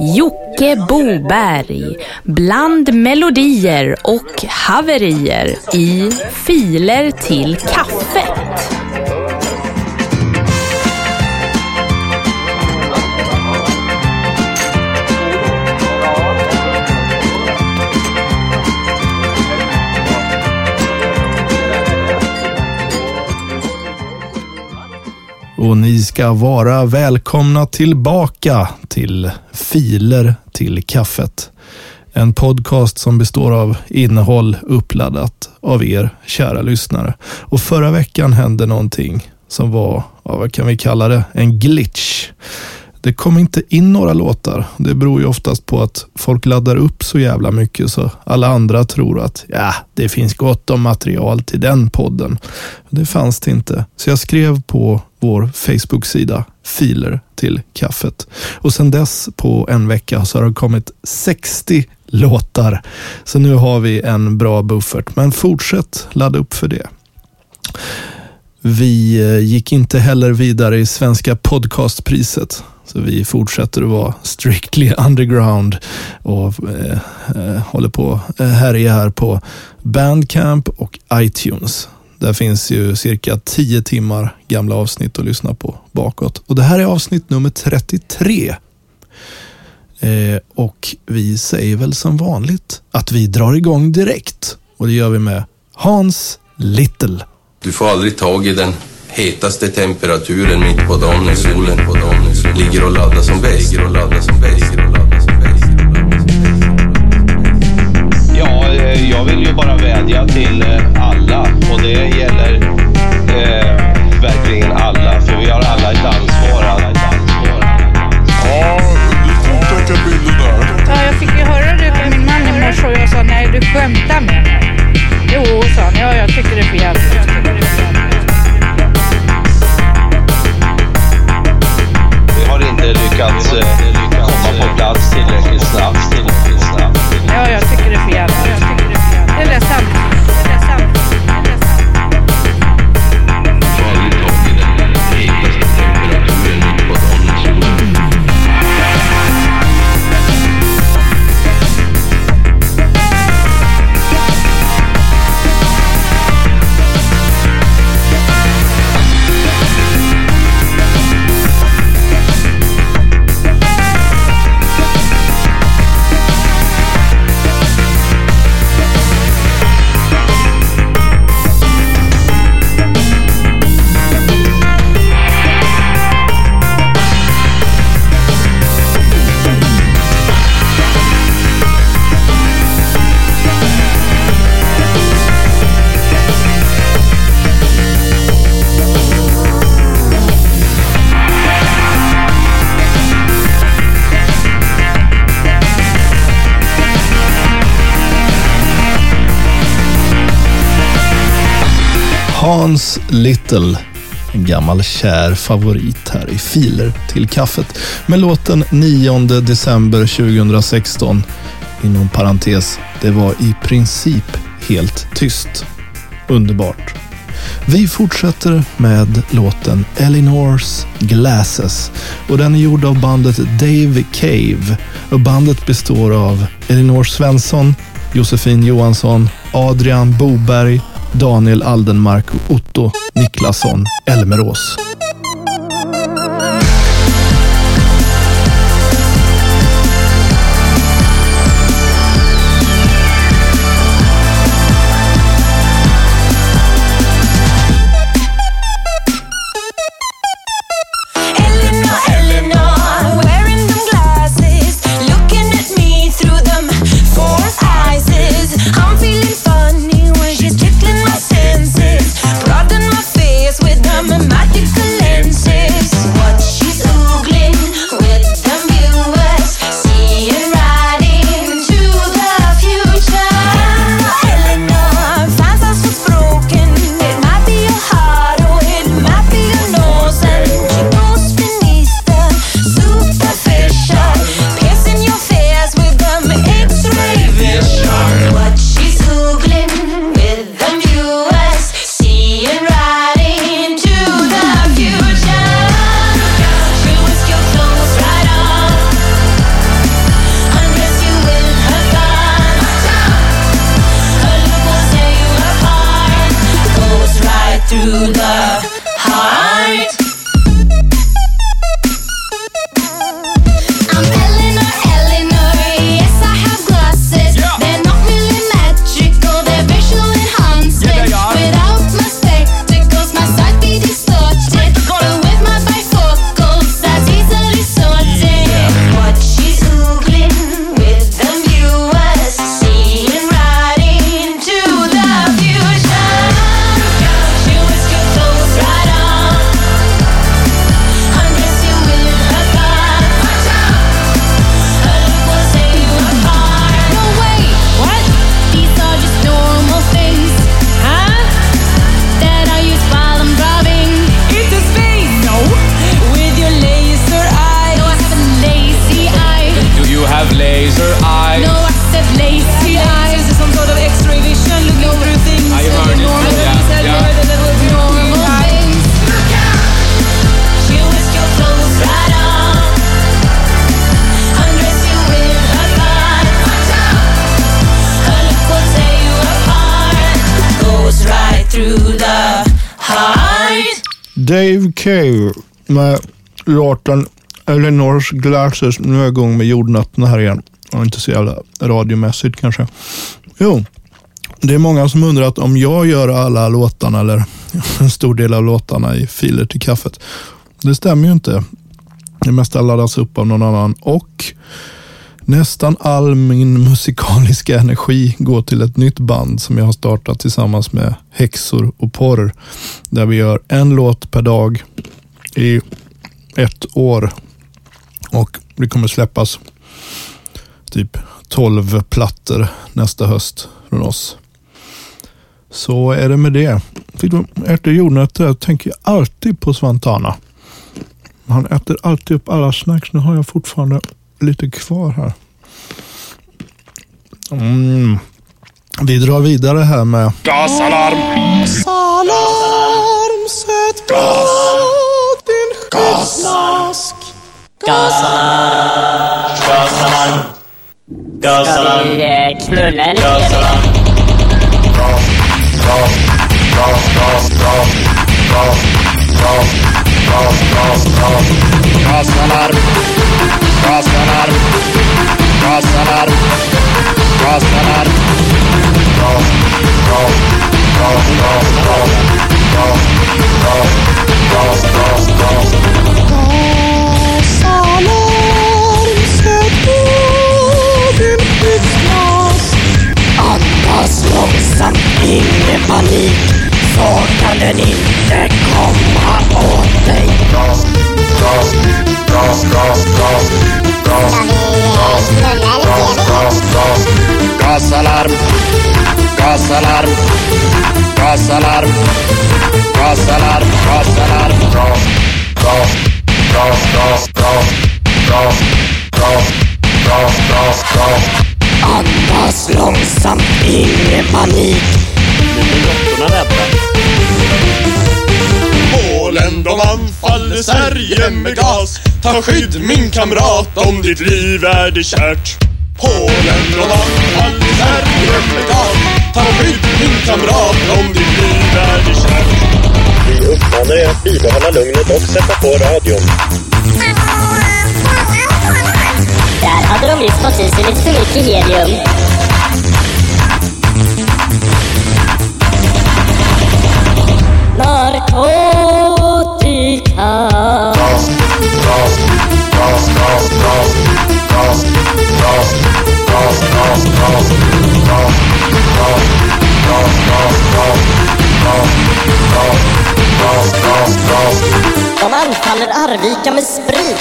Jocke Boberg bland melodier och haverier i Filer till kaffet. Och ni ska vara välkomna tillbaka till Filer till kaffet. En podcast som består av innehåll uppladdat av er kära lyssnare. Och förra veckan hände någonting som var, vad kan vi kalla det, en glitch. Det kom inte in några låtar. Det beror ju oftast på att folk laddar upp så jävla mycket så alla andra tror att ja, det finns gott om material till den podden. Det fanns det inte. Så jag skrev på vår Facebook-sida filer till kaffet. Och sedan dess på en vecka så har det kommit 60 låtar. Så nu har vi en bra buffert. Men fortsätt ladda upp för det. Vi eh, gick inte heller vidare i Svenska podcastpriset. Så vi fortsätter att vara strictly underground och eh, eh, håller på att härja här på Bandcamp och iTunes. Där finns ju cirka 10 timmar gamla avsnitt att lyssna på bakåt. Och Det här är avsnitt nummer 33. Eh, och vi säger väl som vanligt att vi drar igång direkt. Och det gör vi med Hans Little. Du får aldrig tag i den hetaste temperaturen mitt på dagen när solen på dagen ligger och laddar som bäst. Ligger och laddar som bäst. Jag vill ju bara vädja till eh, alla och det gäller eh, verkligen alla, för vi har alla ett ansvar. Alla ett ansvar. Ja, lite otäcka bilden där. Ja, jag fick ju höra det på min man i morse och jag sa nej, du skämtar med mig. Jo, sa han. Ja, jag tycker det är för jävligt. Hans Little. En gammal kär favorit här i Filer till kaffet. Med låten 9 december 2016. Inom parentes, det var i princip helt tyst. Underbart. Vi fortsätter med låten Elinors Glasses och den är gjord av bandet Dave Cave. Och bandet består av Elinor Svensson, Josefin Johansson, Adrian Boberg, Daniel Aldenmark och Otto Niklasson Elmerås. Dave Cave med låten Eleanor's Glasses. Nu är jag igång med jordnötterna här igen. Och inte så jävla radiomässigt kanske. Jo, det är många som undrar att om jag gör alla låtarna eller en stor del av låtarna i filer till kaffet. Det stämmer ju inte. Det mesta laddas upp av någon annan och nästan all min musikaliska energi går till ett nytt band som jag har startat tillsammans med Häxor och Porr. Där vi gör en låt per dag i ett år. Och det kommer släppas typ 12 plattor nästa höst från oss. Så är det med det. Fick du äter jordnötter jag tänker alltid på Svantana. Han äter alltid upp alla snacks. Nu har jag fortfarande lite kvar här. Mm. Vi drar vidare här med Gasalarm! Gasalarm! Sätt på din gasmask! Gasalarm. Gasalarm. Knulla lite. Den inte komma åt dig. Gasalarm! Gasalarm! Gasalarm! Gasalarm! Gasalarm! Andas långsamt, ingen panik. Polen de anfaller Sverige med gas Ta skydd min kamrat om ditt liv är det kärt Polen de anfaller Sverige med gas Ta skydd min kamrat om ditt liv är det kärt Vi uppmanar er att bibehålla lugnet och sätta på radion. Där hade de visst fått i sig lite för mycket helium. Narkotika. De anfaller Arvika med sprit.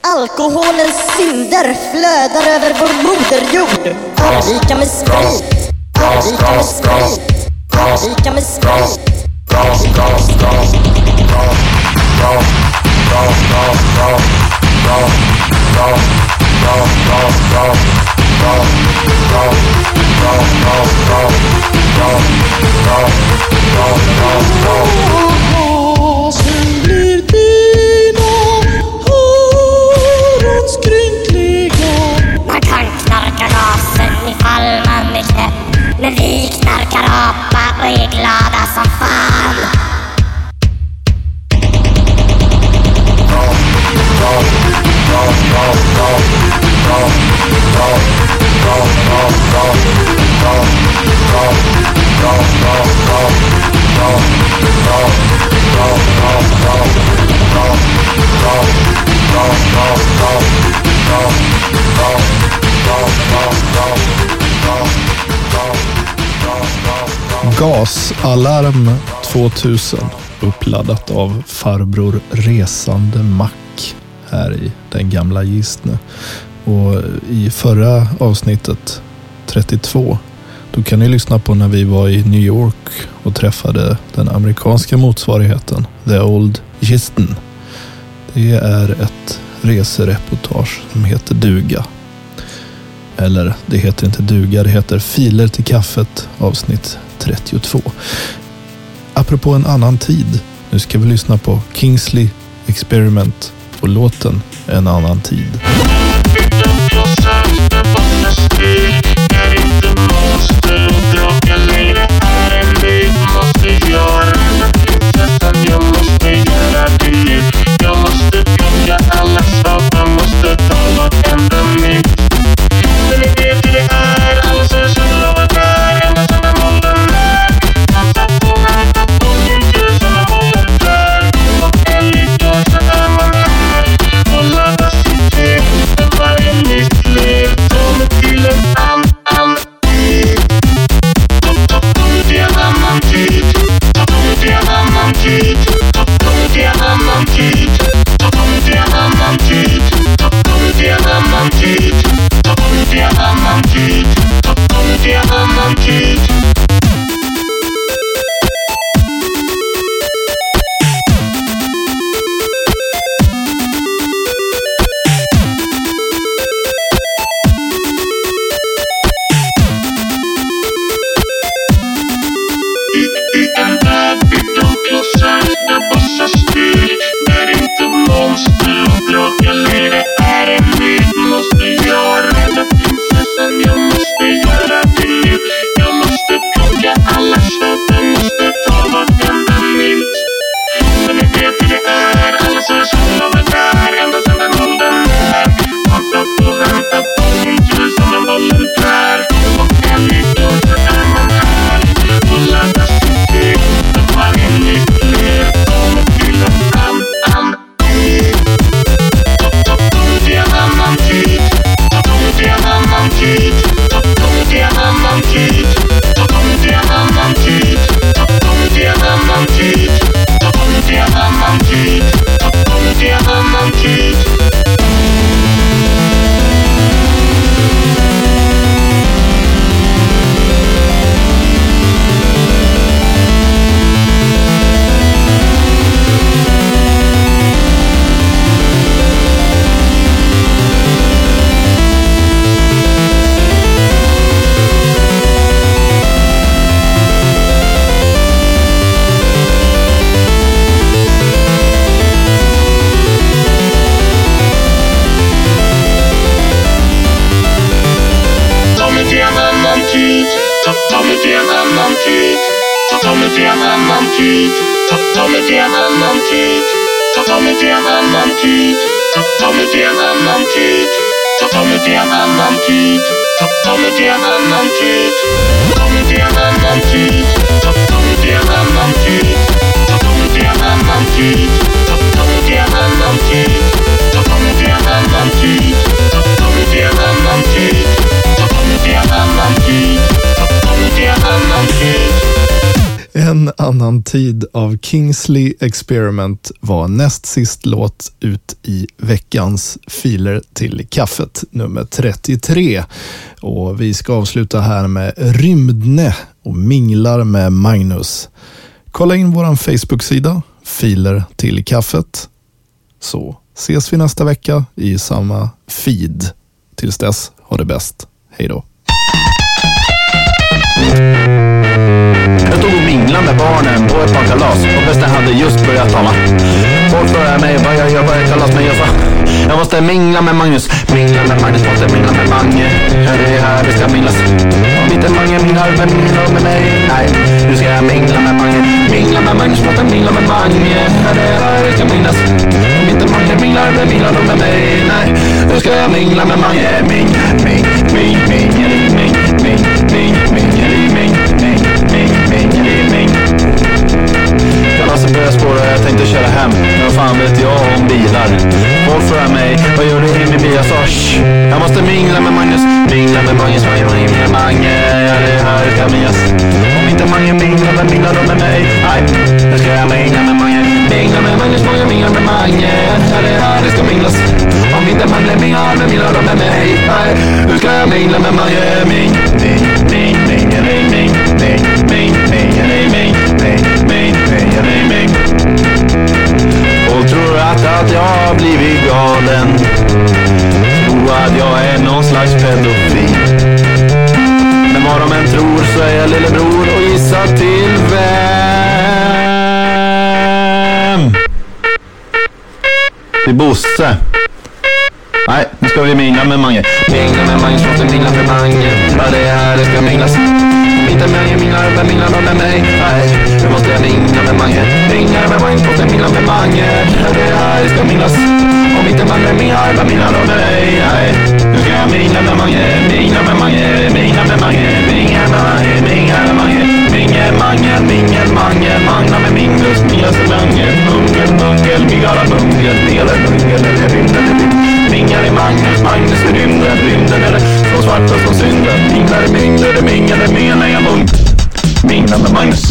Alkoholens synder flödar över vår moderjord. Arvika med sprit. Arvika med sprit. Arvika med sprit. Arvika med sprit. Go, go, go, go, go. Gasalarm 2000 uppladdat av farbror Resande Mack här i den gamla Gistne. Och i förra avsnittet 32 då kan ni lyssna på när vi var i New York och träffade den amerikanska motsvarigheten The Old Gisten. Det är ett resereportage som heter Duga. Eller det heter inte duga, det heter Filer till kaffet avsnitt 32. Apropå en annan tid. Nu ska vi lyssna på Kingsley Experiment och låten En annan tid. annan tid av Kingsley Experiment var näst sist låt ut i veckans filer till kaffet nummer 33. Och vi ska avsluta här med Rymdne och minglar med Magnus. Kolla in vår Facebook-sida, filer till kaffet. Så ses vi nästa vecka i samma feed. Tills dess, ha det bäst. Hej då mingla med barnen på ett par kalas och festen hade just börjat tala. Folk frågade mig vad jag gör på ett kalas men jag sa jag måste mingla med Magnus. Mingla med Magnus, måste mingla med Mange. Ja, det är här vi ska minglas. Om inte Mange minglar, vem minglar med mig? Nej, nu ska jag mingla med Mange. Mingla med Magnus, måste mingla med Mange. Ja, det är här vi ska minglas. Om inte Mange minglar, vem minglar då med mig? Nej, nu ska jag mingla med Mange. Mingla regler med Miami. Folk tror att, att jag har blivit galen. Tror att jag är någon slags pedofil. Men vad de än tror så är jag lillebror och gissa till vem? Till Bosse vi mingla med Mange. Mingla med Mange, så vi mingla med Mange. Ja, det är det ska minglas. Inte Mange minglar, vem minglar då med mig? Nej, nu måste jag mingla med Mange. Mingla med Mange, så vi mingla med Mange. Vad det är det ska minglas. Om inte Mange minglar, vem minglar då med mig? Nej, nu ska jag. Mingla med Mange, mingla med Mange, mingla med Mange, mingla med Mange. Mingelmangel, mingelmangel, manglar med mingus, minglas med Mange Mungel, mungel, mingala mungel delar mungel, eller rymden, eller Mingel i Magnus, Magnus i rymden Rymden eller så svart och så synden Minglar i mingel, det mingel, i mingel, jag mung Mingla med Magnus.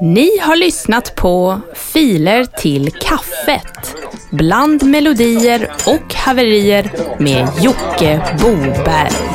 Ni har lyssnat på Filer till kaffet. Bland melodier och haverier med Jocke Boberg.